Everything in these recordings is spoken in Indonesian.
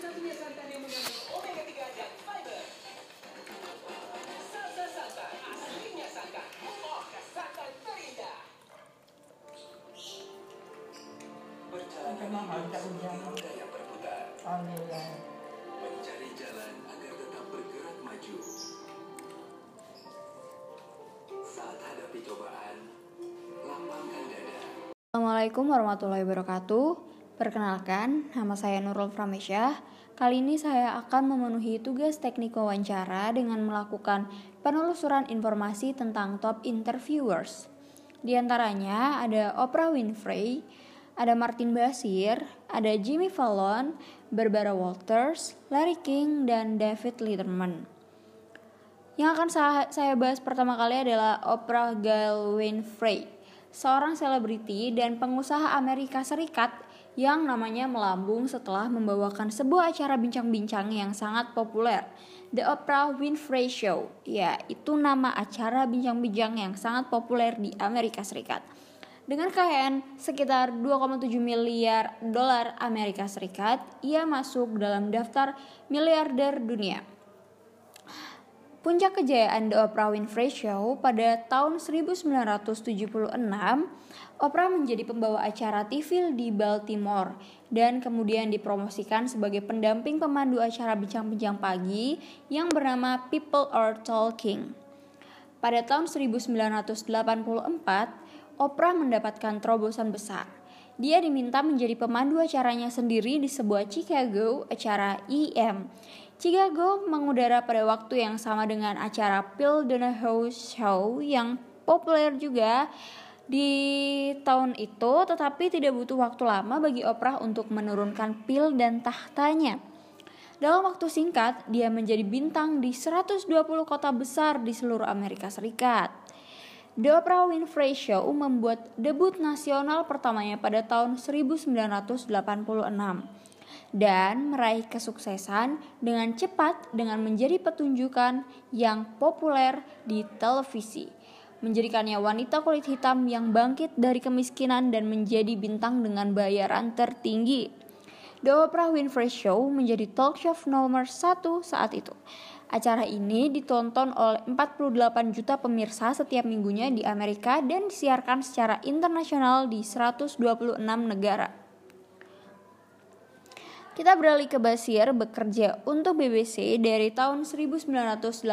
satu-satunya santan yang mengandung omega 3 dan fiber. Salsa santan, aslinya santan. Oh, santan terindah. Berjalan mahal tak hujan. roda yang berputar. Alhamdulillah. Mencari jalan agar tetap bergerak maju. Saat hadapi cobaan, lapangkan dada. Assalamualaikum warahmatullahi wabarakatuh. Perkenalkan, nama saya Nurul Pramesyah. Kali ini saya akan memenuhi tugas teknik wawancara dengan melakukan penelusuran informasi tentang top interviewers. Di antaranya ada Oprah Winfrey, ada Martin Bashir, ada Jimmy Fallon, Barbara Walters, Larry King, dan David Letterman. Yang akan sa- saya bahas pertama kali adalah Oprah Gail Winfrey, seorang selebriti dan pengusaha Amerika Serikat yang namanya melambung setelah membawakan sebuah acara bincang-bincang yang sangat populer, The Oprah Winfrey Show. Ya, itu nama acara bincang-bincang yang sangat populer di Amerika Serikat. Dengan kekayaan sekitar 2,7 miliar dolar Amerika Serikat, ia masuk dalam daftar miliarder dunia. Puncak kejayaan The Oprah Winfrey Show pada tahun 1976, Oprah menjadi pembawa acara TV di Baltimore dan kemudian dipromosikan sebagai pendamping pemandu acara bincang-bincang pagi yang bernama People Are Talking. Pada tahun 1984, Oprah mendapatkan terobosan besar. Dia diminta menjadi pemandu acaranya sendiri di sebuah Chicago acara EM. Chicago mengudara pada waktu yang sama dengan acara Phil Donahue Show yang populer juga di tahun itu, tetapi tidak butuh waktu lama bagi Oprah untuk menurunkan Phil dan tahtanya. Dalam waktu singkat, dia menjadi bintang di 120 kota besar di seluruh Amerika Serikat. The Oprah Winfrey Show membuat debut nasional pertamanya pada tahun 1986 dan meraih kesuksesan dengan cepat dengan menjadi pertunjukan yang populer di televisi. Menjadikannya wanita kulit hitam yang bangkit dari kemiskinan dan menjadi bintang dengan bayaran tertinggi. The Oprah Winfrey Show menjadi talk show nomor satu saat itu. Acara ini ditonton oleh 48 juta pemirsa setiap minggunya di Amerika dan disiarkan secara internasional di 126 negara. Kita beralih ke Basir bekerja untuk BBC dari tahun 1986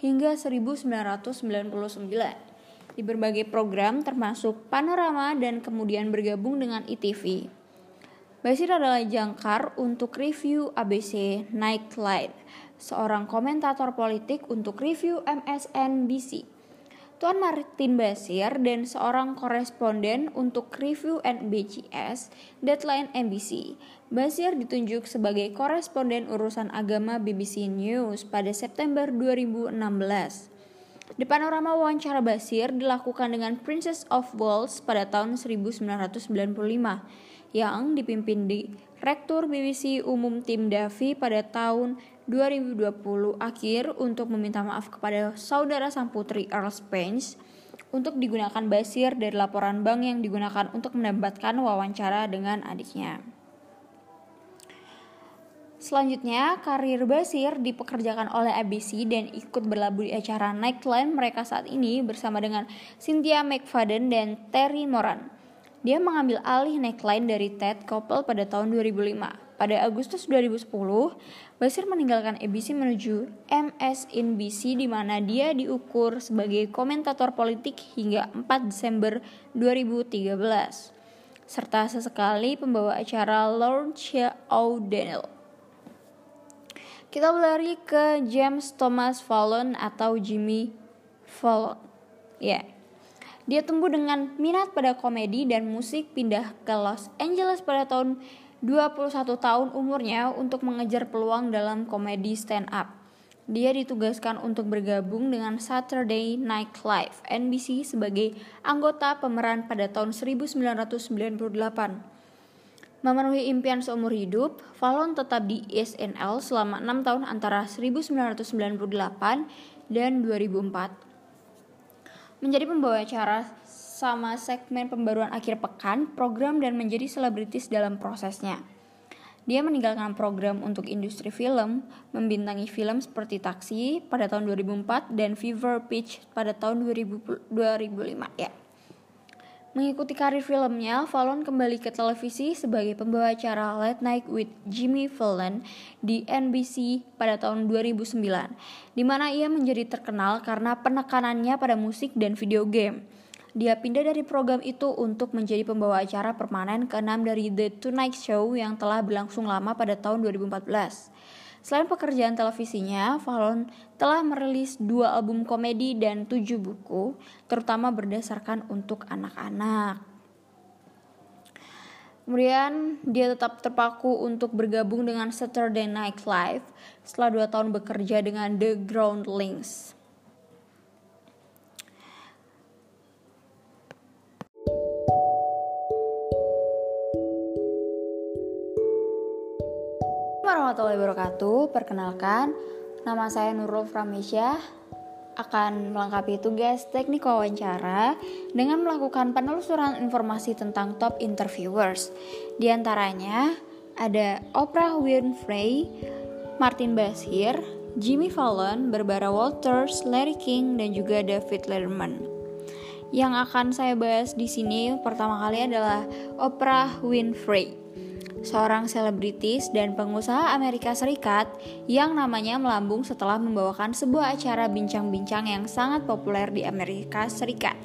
hingga 1999 di berbagai program termasuk Panorama dan kemudian bergabung dengan ITV. Basir adalah jangkar untuk review ABC Nightline, seorang komentator politik untuk review MSNBC. Tuan Martin Basir dan seorang koresponden untuk review NBCS Deadline NBC. Basir ditunjuk sebagai koresponden urusan agama BBC News pada September 2016. Di panorama wawancara Basir dilakukan dengan Princess of Wales pada tahun 1995 yang dipimpin di Rektur BBC Umum Tim Davi pada tahun 2020 akhir untuk meminta maaf kepada saudara sang putri Earl Spence untuk digunakan Basir dari laporan bank yang digunakan untuk mendapatkan wawancara dengan adiknya. Selanjutnya, karir Basir dipekerjakan oleh ABC dan ikut berlabuh di acara Nightline mereka saat ini bersama dengan Cynthia McFadden dan Terry Moran. Dia mengambil alih Nightline dari Ted Koppel pada tahun 2005. Pada Agustus 2010, Basir meninggalkan ABC menuju MSNBC di mana dia diukur sebagai komentator politik hingga 4 Desember 2013 serta sesekali pembawa acara Lawrence O'Donnell. Kita berlari ke James Thomas Fallon atau Jimmy Fallon. Ya. Dia tumbuh dengan minat pada komedi dan musik pindah ke Los Angeles pada tahun 21 tahun umurnya untuk mengejar peluang dalam komedi stand up. Dia ditugaskan untuk bergabung dengan Saturday Night Live NBC sebagai anggota pemeran pada tahun 1998. Memenuhi impian seumur hidup, Fallon tetap di SNL selama 6 tahun antara 1998 dan 2004. Menjadi pembawa acara sama segmen pembaruan akhir pekan, program dan menjadi selebritis dalam prosesnya. Dia meninggalkan program untuk industri film, membintangi film seperti Taxi pada tahun 2004 dan Fever Pitch pada tahun 2000, 2005 ya. Mengikuti karir filmnya, Fallon kembali ke televisi sebagai pembawa acara Late Night with Jimmy Fallon di NBC pada tahun 2009, di mana ia menjadi terkenal karena penekanannya pada musik dan video game. Dia pindah dari program itu untuk menjadi pembawa acara permanen ke-6 dari The Tonight Show yang telah berlangsung lama pada tahun 2014. Selain pekerjaan televisinya, Fallon telah merilis dua album komedi dan tujuh buku, terutama berdasarkan untuk anak-anak. Kemudian dia tetap terpaku untuk bergabung dengan Saturday Night Live setelah dua tahun bekerja dengan The Groundlings. Warahmatullahi wabarakatuh. Perkenalkan, nama saya Nurul Framesya akan melengkapi tugas teknik wawancara dengan melakukan penelusuran informasi tentang top interviewers. Di antaranya ada Oprah Winfrey, Martin Bashir, Jimmy Fallon, Barbara Walters, Larry King, dan juga David Letterman. Yang akan saya bahas di sini pertama kali adalah Oprah Winfrey seorang selebritis dan pengusaha Amerika Serikat yang namanya melambung setelah membawakan sebuah acara bincang-bincang yang sangat populer di Amerika Serikat,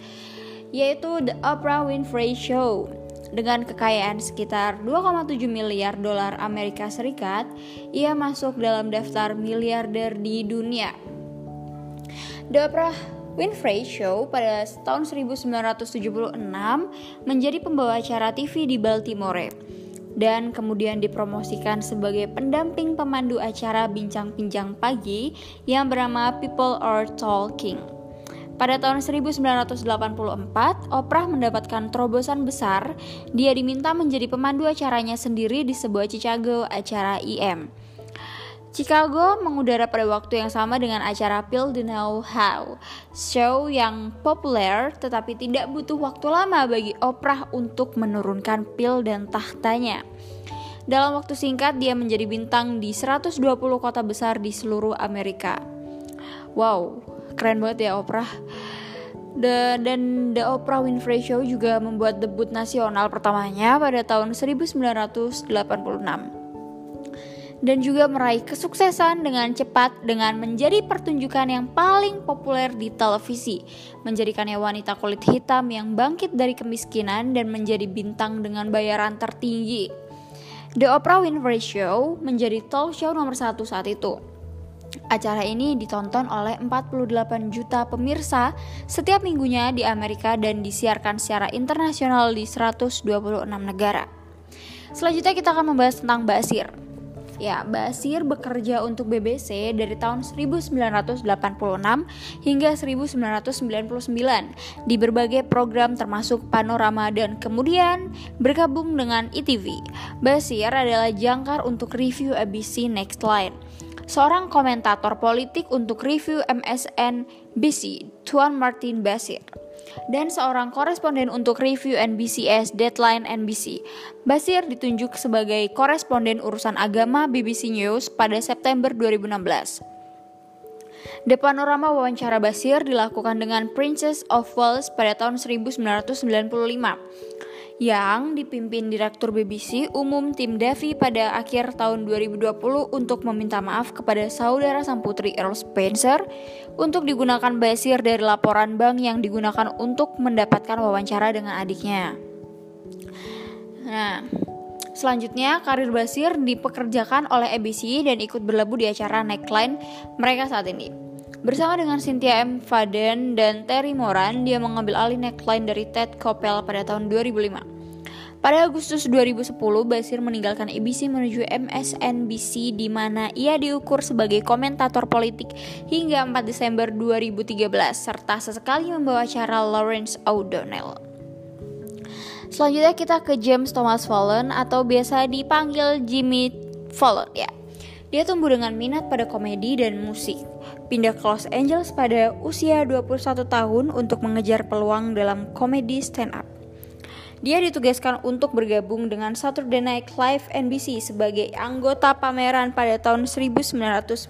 yaitu The Oprah Winfrey Show. Dengan kekayaan sekitar 2,7 miliar dolar Amerika Serikat, ia masuk dalam daftar miliarder di dunia. The Oprah Winfrey Show pada tahun 1976 menjadi pembawa acara TV di Baltimore dan kemudian dipromosikan sebagai pendamping pemandu acara bincang-bincang pagi yang bernama People Are Talking. Pada tahun 1984, Oprah mendapatkan terobosan besar. Dia diminta menjadi pemandu acaranya sendiri di sebuah Chicago acara IM. Chicago mengudara pada waktu yang sama dengan acara Phil the Know How, show yang populer tetapi tidak butuh waktu lama bagi Oprah untuk menurunkan Phil dan tahtanya. Dalam waktu singkat dia menjadi bintang di 120 kota besar di seluruh Amerika. Wow, keren banget ya Oprah. The, dan The Oprah Winfrey Show juga membuat debut nasional pertamanya pada tahun 1986 dan juga meraih kesuksesan dengan cepat dengan menjadi pertunjukan yang paling populer di televisi, menjadikannya wanita kulit hitam yang bangkit dari kemiskinan dan menjadi bintang dengan bayaran tertinggi. The Oprah Winfrey Show menjadi talk show nomor satu saat itu. Acara ini ditonton oleh 48 juta pemirsa setiap minggunya di Amerika dan disiarkan secara internasional di 126 negara. Selanjutnya kita akan membahas tentang Basir. Ya, Basir bekerja untuk BBC dari tahun 1986 hingga 1999 di berbagai program termasuk Panorama dan kemudian bergabung dengan ETV. Basir adalah jangkar untuk review ABC Next Line seorang komentator politik untuk review MSN BC, Tuan Martin Basir dan seorang koresponden untuk review NBCS Deadline NBC. Basir ditunjuk sebagai koresponden urusan agama BBC News pada September 2016. The Panorama wawancara Basir dilakukan dengan Princess of Wales pada tahun 1995 yang dipimpin Direktur BBC Umum Tim Davy pada akhir tahun 2020 untuk meminta maaf kepada saudara sang putri Earl Spencer untuk digunakan basir dari laporan bank yang digunakan untuk mendapatkan wawancara dengan adiknya. Nah, Selanjutnya, karir Basir dipekerjakan oleh ABC dan ikut berlabuh di acara Neckline mereka saat ini. Bersama dengan Cynthia M. Faden dan Terry Moran, dia mengambil alih neckline dari Ted Koppel pada tahun 2005. Pada Agustus 2010, Basir meninggalkan ABC menuju MSNBC di mana ia diukur sebagai komentator politik hingga 4 Desember 2013 serta sesekali membawa acara Lawrence O'Donnell. Selanjutnya kita ke James Thomas Fallon atau biasa dipanggil Jimmy Fallon ya. Dia tumbuh dengan minat pada komedi dan musik. Pindah ke Los Angeles pada usia 21 tahun untuk mengejar peluang dalam komedi stand up. Dia ditugaskan untuk bergabung dengan Saturday Night Live NBC sebagai anggota pameran pada tahun 1998.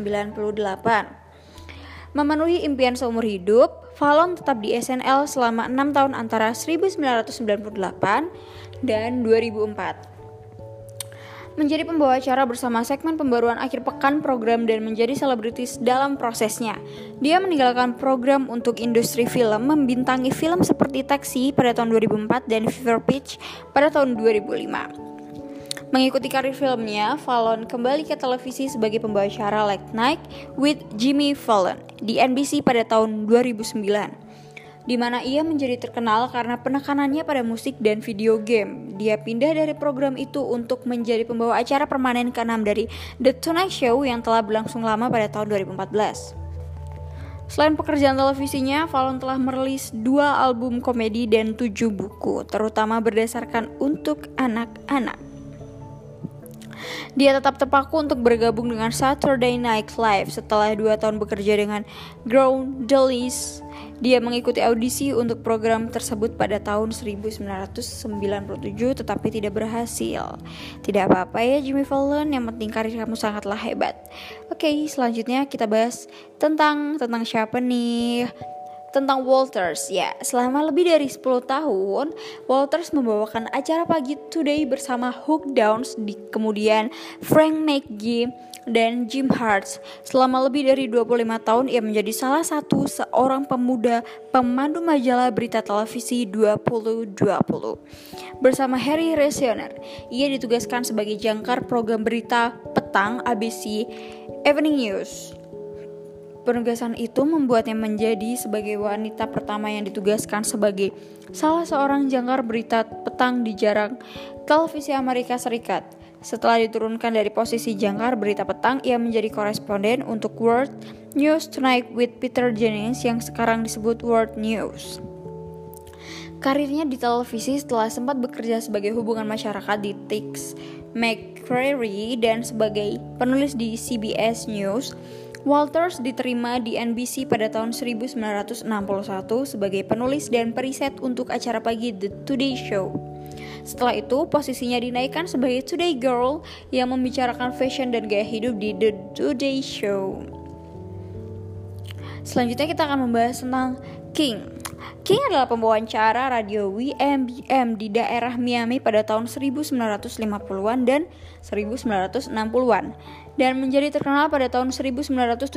Memenuhi impian seumur hidup, Fallon tetap di SNL selama 6 tahun antara 1998 dan 2004 menjadi pembawa acara bersama segmen pembaruan akhir pekan program dan menjadi selebritis dalam prosesnya. Dia meninggalkan program untuk industri film, membintangi film seperti Taxi pada tahun 2004 dan Fever Pitch pada tahun 2005. Mengikuti karir filmnya, Fallon kembali ke televisi sebagai pembawa acara Late Night with Jimmy Fallon di NBC pada tahun 2009 di mana ia menjadi terkenal karena penekanannya pada musik dan video game. Dia pindah dari program itu untuk menjadi pembawa acara permanen ke-6 dari The Tonight Show yang telah berlangsung lama pada tahun 2014. Selain pekerjaan televisinya, Fallon telah merilis dua album komedi dan tujuh buku, terutama berdasarkan untuk anak-anak. Dia tetap terpaku untuk bergabung dengan Saturday Night Live setelah dua tahun bekerja dengan Grown Delice dia mengikuti audisi untuk program tersebut pada tahun 1997 tetapi tidak berhasil. Tidak apa-apa ya Jimmy Fallon, yang penting karir kamu sangatlah hebat. Oke, selanjutnya kita bahas tentang tentang siapa nih? Tentang Walters ya selama lebih dari 10 tahun Walters membawakan acara pagi Today bersama Hook Downs di kemudian Frank McGee dan Jim Hart. Selama lebih dari 25 tahun ia menjadi salah satu seorang pemuda pemandu majalah berita televisi 2020. Bersama Harry Resioner, ia ditugaskan sebagai jangkar program berita petang ABC Evening News. Penugasan itu membuatnya menjadi sebagai wanita pertama yang ditugaskan sebagai salah seorang jangkar berita petang di jarang televisi Amerika Serikat. Setelah diturunkan dari posisi jangkar berita petang, ia menjadi koresponden untuk World News Tonight with Peter Jennings yang sekarang disebut World News. Karirnya di televisi setelah sempat bekerja sebagai hubungan masyarakat di Tix McCrary dan sebagai penulis di CBS News, Walters diterima di NBC pada tahun 1961 sebagai penulis dan periset untuk acara pagi The Today Show. Setelah itu, posisinya dinaikkan sebagai Today Girl yang membicarakan fashion dan gaya hidup di The Today Show. Selanjutnya kita akan membahas tentang King. King adalah pembawa acara radio WMBM di daerah Miami pada tahun 1950-an dan 1960-an dan menjadi terkenal pada tahun 1978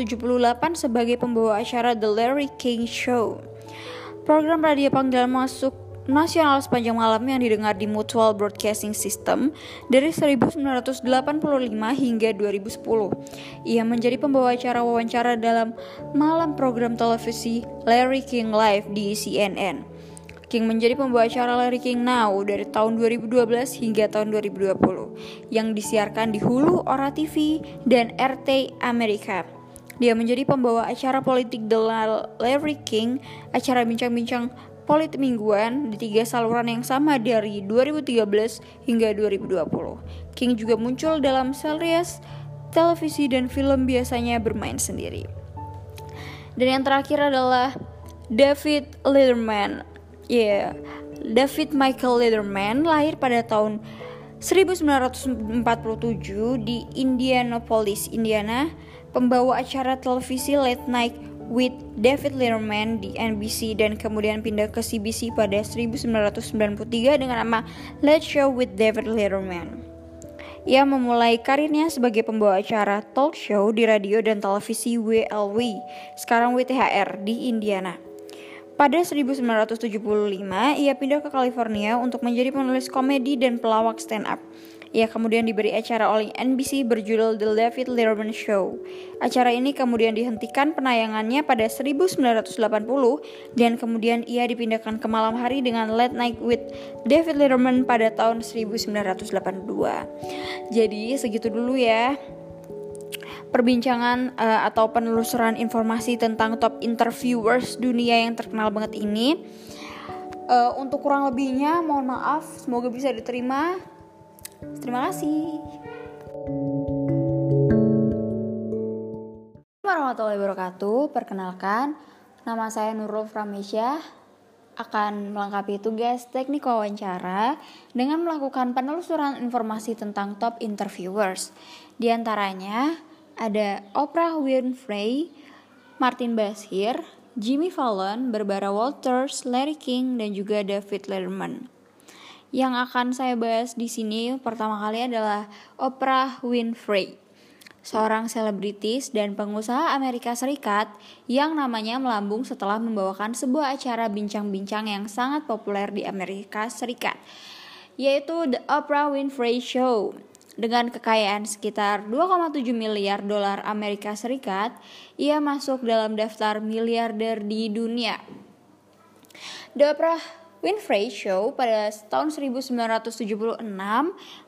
sebagai pembawa acara The Larry King Show. Program radio panggilan masuk nasional sepanjang malam yang didengar di Mutual Broadcasting System dari 1985 hingga 2010. Ia menjadi pembawa acara wawancara dalam malam program televisi Larry King Live di CNN. King menjadi pembawa acara Larry King Now dari tahun 2012 hingga tahun 2020 yang disiarkan di Hulu, Ora TV, dan RT Amerika. Dia menjadi pembawa acara politik The Larry King, acara bincang-bincang politik mingguan di tiga saluran yang sama dari 2013 hingga 2020. King juga muncul dalam series televisi dan film biasanya bermain sendiri. Dan yang terakhir adalah David Letterman. Ya, yeah. David Michael Letterman lahir pada tahun 1947 di Indianapolis, Indiana, pembawa acara televisi late night with David Letterman di NBC dan kemudian pindah ke CBC pada 1993 dengan nama Let's Show with David Letterman. Ia memulai karirnya sebagai pembawa acara talk show di radio dan televisi WLW, sekarang WTHR di Indiana. Pada 1975, ia pindah ke California untuk menjadi penulis komedi dan pelawak stand up. Ia kemudian diberi acara oleh NBC berjudul The David Letterman Show. Acara ini kemudian dihentikan penayangannya pada 1980 dan kemudian ia dipindahkan ke malam hari dengan Late Night with David Letterman pada tahun 1982. Jadi segitu dulu ya perbincangan uh, atau penelusuran informasi tentang top interviewers dunia yang terkenal banget ini. Uh, untuk kurang lebihnya mohon maaf, semoga bisa diterima. Terima kasih. warahmatullahi wabarakatuh. Perkenalkan, nama saya Nurul Framesya. akan melengkapi tugas teknik wawancara dengan melakukan penelusuran informasi tentang top interviewers. Di antaranya ada Oprah Winfrey, Martin Bashir, Jimmy Fallon, Barbara Walters, Larry King, dan juga David Letterman. Yang akan saya bahas di sini pertama kali adalah Oprah Winfrey seorang selebritis dan pengusaha Amerika Serikat yang namanya melambung setelah membawakan sebuah acara bincang-bincang yang sangat populer di Amerika Serikat, yaitu The Oprah Winfrey Show. Dengan kekayaan sekitar 2,7 miliar dolar Amerika Serikat, ia masuk dalam daftar miliarder di dunia. The Oprah Winfrey Show pada tahun 1976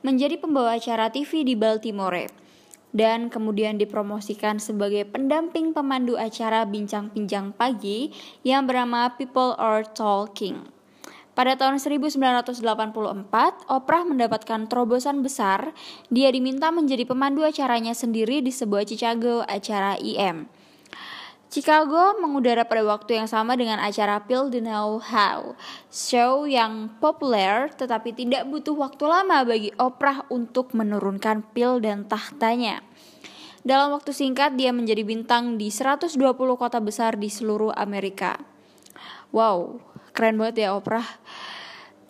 menjadi pembawa acara TV di Baltimore dan kemudian dipromosikan sebagai pendamping pemandu acara bincang-bincang pagi yang bernama People Are Talking. Pada tahun 1984, Oprah mendapatkan terobosan besar. Dia diminta menjadi pemandu acaranya sendiri di sebuah Chicago acara IM. Chicago mengudara pada waktu yang sama dengan acara Phil the Know How, show yang populer tetapi tidak butuh waktu lama bagi Oprah untuk menurunkan pil dan tahtanya. Dalam waktu singkat dia menjadi bintang di 120 kota besar di seluruh Amerika. Wow, keren banget ya Oprah.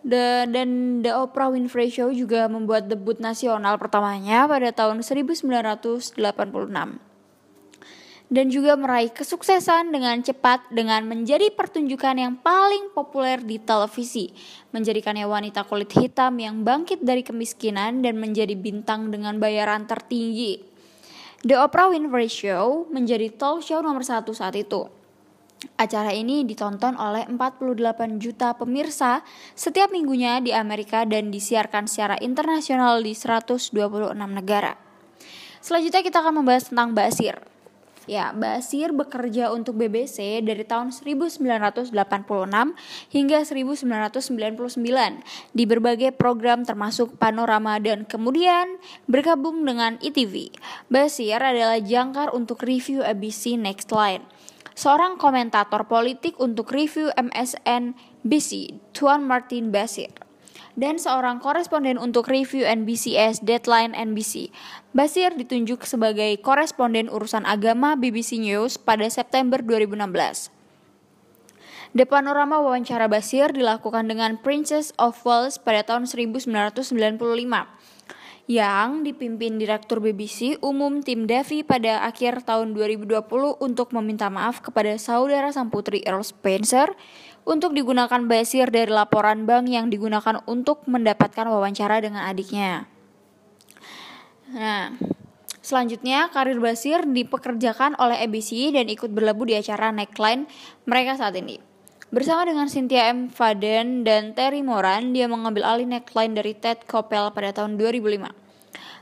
The, dan The Oprah Winfrey Show juga membuat debut nasional pertamanya pada tahun 1986 dan juga meraih kesuksesan dengan cepat dengan menjadi pertunjukan yang paling populer di televisi, menjadikannya wanita kulit hitam yang bangkit dari kemiskinan dan menjadi bintang dengan bayaran tertinggi. The Oprah Winfrey Show menjadi talk show nomor satu saat itu. Acara ini ditonton oleh 48 juta pemirsa setiap minggunya di Amerika dan disiarkan secara internasional di 126 negara. Selanjutnya kita akan membahas tentang Basir. Ya, Basir bekerja untuk BBC dari tahun 1986 hingga 1999 di berbagai program termasuk Panorama dan kemudian bergabung dengan ETV. Basir adalah jangkar untuk review ABC Next Line. Seorang komentator politik untuk review MSN BC, Tuan Martin Basir dan seorang koresponden untuk review NBCS Deadline NBC. Basir ditunjuk sebagai koresponden urusan agama BBC News pada September 2016. The Panorama wawancara Basir dilakukan dengan Princess of Wales pada tahun 1995 yang dipimpin Direktur BBC Umum Tim Davy pada akhir tahun 2020 untuk meminta maaf kepada saudara sang putri Earl Spencer untuk digunakan basir dari laporan bank yang digunakan untuk mendapatkan wawancara dengan adiknya. Nah, selanjutnya karir Basir dipekerjakan oleh ABC dan ikut berlabuh di acara Neckline mereka saat ini. Bersama dengan Cynthia M. Faden dan Terry Moran, dia mengambil alih Neckline dari Ted Koppel pada tahun 2005.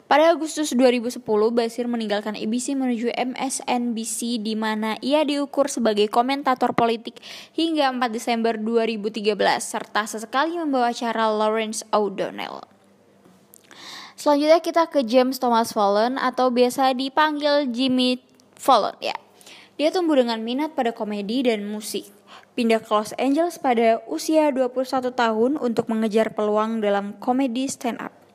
Pada Agustus 2010, Basir meninggalkan ABC menuju MSNBC di mana ia diukur sebagai komentator politik hingga 4 Desember 2013 serta sesekali membawa acara Lawrence O'Donnell. Selanjutnya kita ke James Thomas Fallon atau biasa dipanggil Jimmy Fallon ya. Dia tumbuh dengan minat pada komedi dan musik. Pindah ke Los Angeles pada usia 21 tahun untuk mengejar peluang dalam komedi stand up.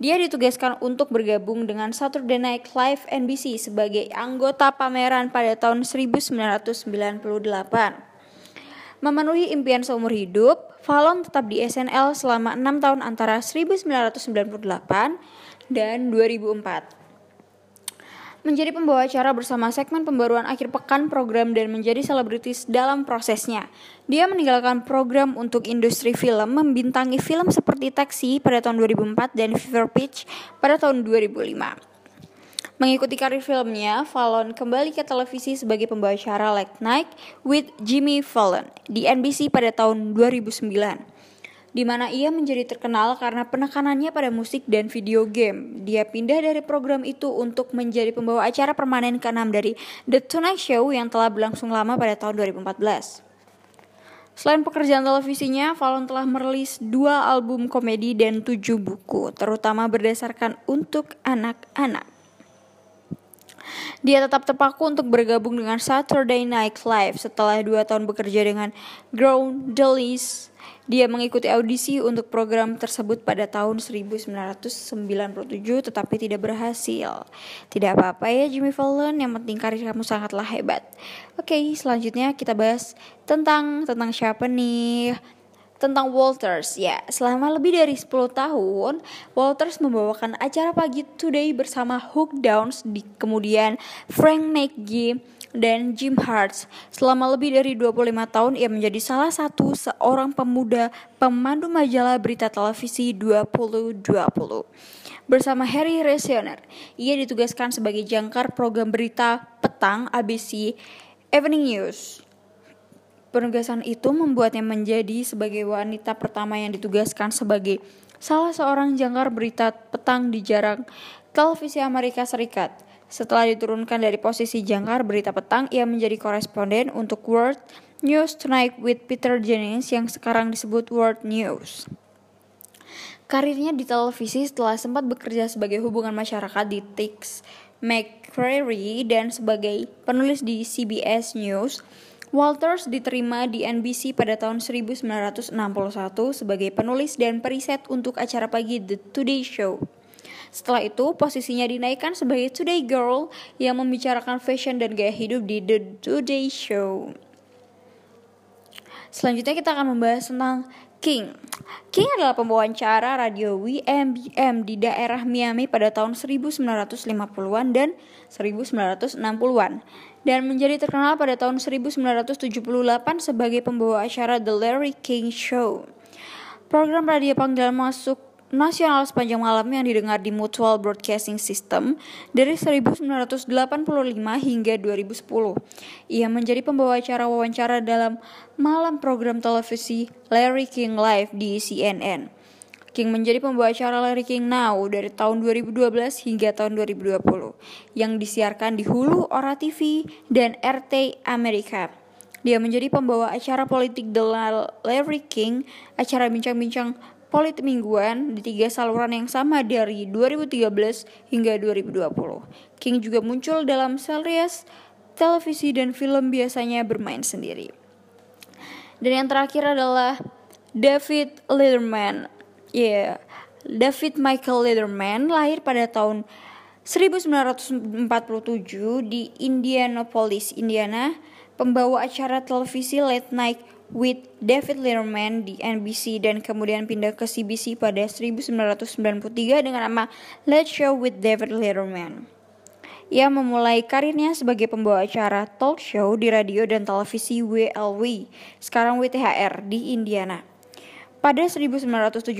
Dia ditugaskan untuk bergabung dengan Saturday Night Live NBC sebagai anggota pameran pada tahun 1998. Memenuhi impian seumur hidup, Fallon tetap di SNL selama 6 tahun antara 1998 dan 2004 menjadi pembawa acara bersama segmen pembaruan akhir pekan program dan menjadi selebritis dalam prosesnya. Dia meninggalkan program untuk industri film, membintangi film seperti Taxi pada tahun 2004 dan Fever Pitch pada tahun 2005. Mengikuti karir filmnya, Fallon kembali ke televisi sebagai pembawa acara Late Night with Jimmy Fallon di NBC pada tahun 2009 di mana ia menjadi terkenal karena penekanannya pada musik dan video game. Dia pindah dari program itu untuk menjadi pembawa acara permanen ke-6 dari The Tonight Show yang telah berlangsung lama pada tahun 2014. Selain pekerjaan televisinya, Fallon telah merilis dua album komedi dan tujuh buku, terutama berdasarkan untuk anak-anak. Dia tetap terpaku untuk bergabung dengan Saturday Night Live setelah dua tahun bekerja dengan Ground Delis. Dia mengikuti audisi untuk program tersebut pada tahun 1997 tetapi tidak berhasil. Tidak apa-apa ya Jimmy Fallon, yang penting karir kamu sangatlah hebat. Oke, selanjutnya kita bahas tentang tentang siapa nih? Tentang Walters. Ya, selama lebih dari 10 tahun, Walters membawakan acara pagi Today bersama Hook Downs, di, kemudian Frank McGee, dan Jim Hart. Selama lebih dari 25 tahun, ia menjadi salah satu seorang pemuda pemandu majalah berita televisi 2020. Bersama Harry Resioner, ia ditugaskan sebagai jangkar program berita petang ABC Evening News. Penugasan itu membuatnya menjadi sebagai wanita pertama yang ditugaskan sebagai salah seorang jangkar berita petang di jarang televisi Amerika Serikat. Setelah diturunkan dari posisi jangkar berita petang, ia menjadi koresponden untuk World News Tonight with Peter Jennings yang sekarang disebut World News. Karirnya di televisi setelah sempat bekerja sebagai hubungan masyarakat di Tix McCrary dan sebagai penulis di CBS News, Walters diterima di NBC pada tahun 1961 sebagai penulis dan periset untuk acara pagi The Today Show. Setelah itu, posisinya dinaikkan sebagai Today Girl yang membicarakan fashion dan gaya hidup di The Today Show. Selanjutnya kita akan membahas tentang King. King adalah pembawawancara radio WMBM di daerah Miami pada tahun 1950-an dan 1960-an dan menjadi terkenal pada tahun 1978 sebagai pembawa acara The Larry King Show. Program radio panggilan masuk nasional sepanjang malam yang didengar di Mutual Broadcasting System dari 1985 hingga 2010. Ia menjadi pembawa acara wawancara dalam malam program televisi Larry King Live di CNN. King menjadi pembawa acara Larry King Now dari tahun 2012 hingga tahun 2020 yang disiarkan di Hulu, Ora TV, dan RT Amerika. Dia menjadi pembawa acara politik The Larry King, acara bincang-bincang politik mingguan di tiga saluran yang sama dari 2013 hingga 2020. King juga muncul dalam series televisi dan film biasanya bermain sendiri. Dan yang terakhir adalah David Letterman Ya, yeah. David Michael Letterman lahir pada tahun 1947 di Indianapolis, Indiana, pembawa acara televisi Late Night with David Letterman di NBC dan kemudian pindah ke CBC pada 1993 dengan nama Let's Show with David Letterman. Ia memulai karirnya sebagai pembawa acara talk show di radio dan televisi WLW, sekarang WTHR di Indiana. Pada 1975,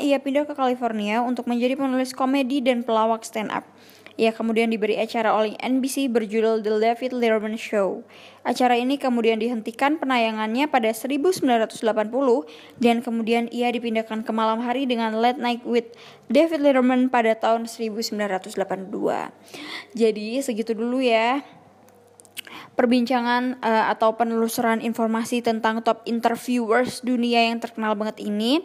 ia pindah ke California untuk menjadi penulis komedi dan pelawak stand up. Ia kemudian diberi acara oleh NBC berjudul The David Letterman Show. Acara ini kemudian dihentikan penayangannya pada 1980 dan kemudian ia dipindahkan ke malam hari dengan Late Night with David Letterman pada tahun 1982. Jadi segitu dulu ya perbincangan uh, atau penelusuran informasi tentang top interviewers dunia yang terkenal banget ini.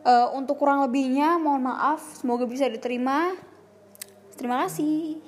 Uh, untuk kurang lebihnya, mohon maaf, semoga bisa diterima. Terima kasih.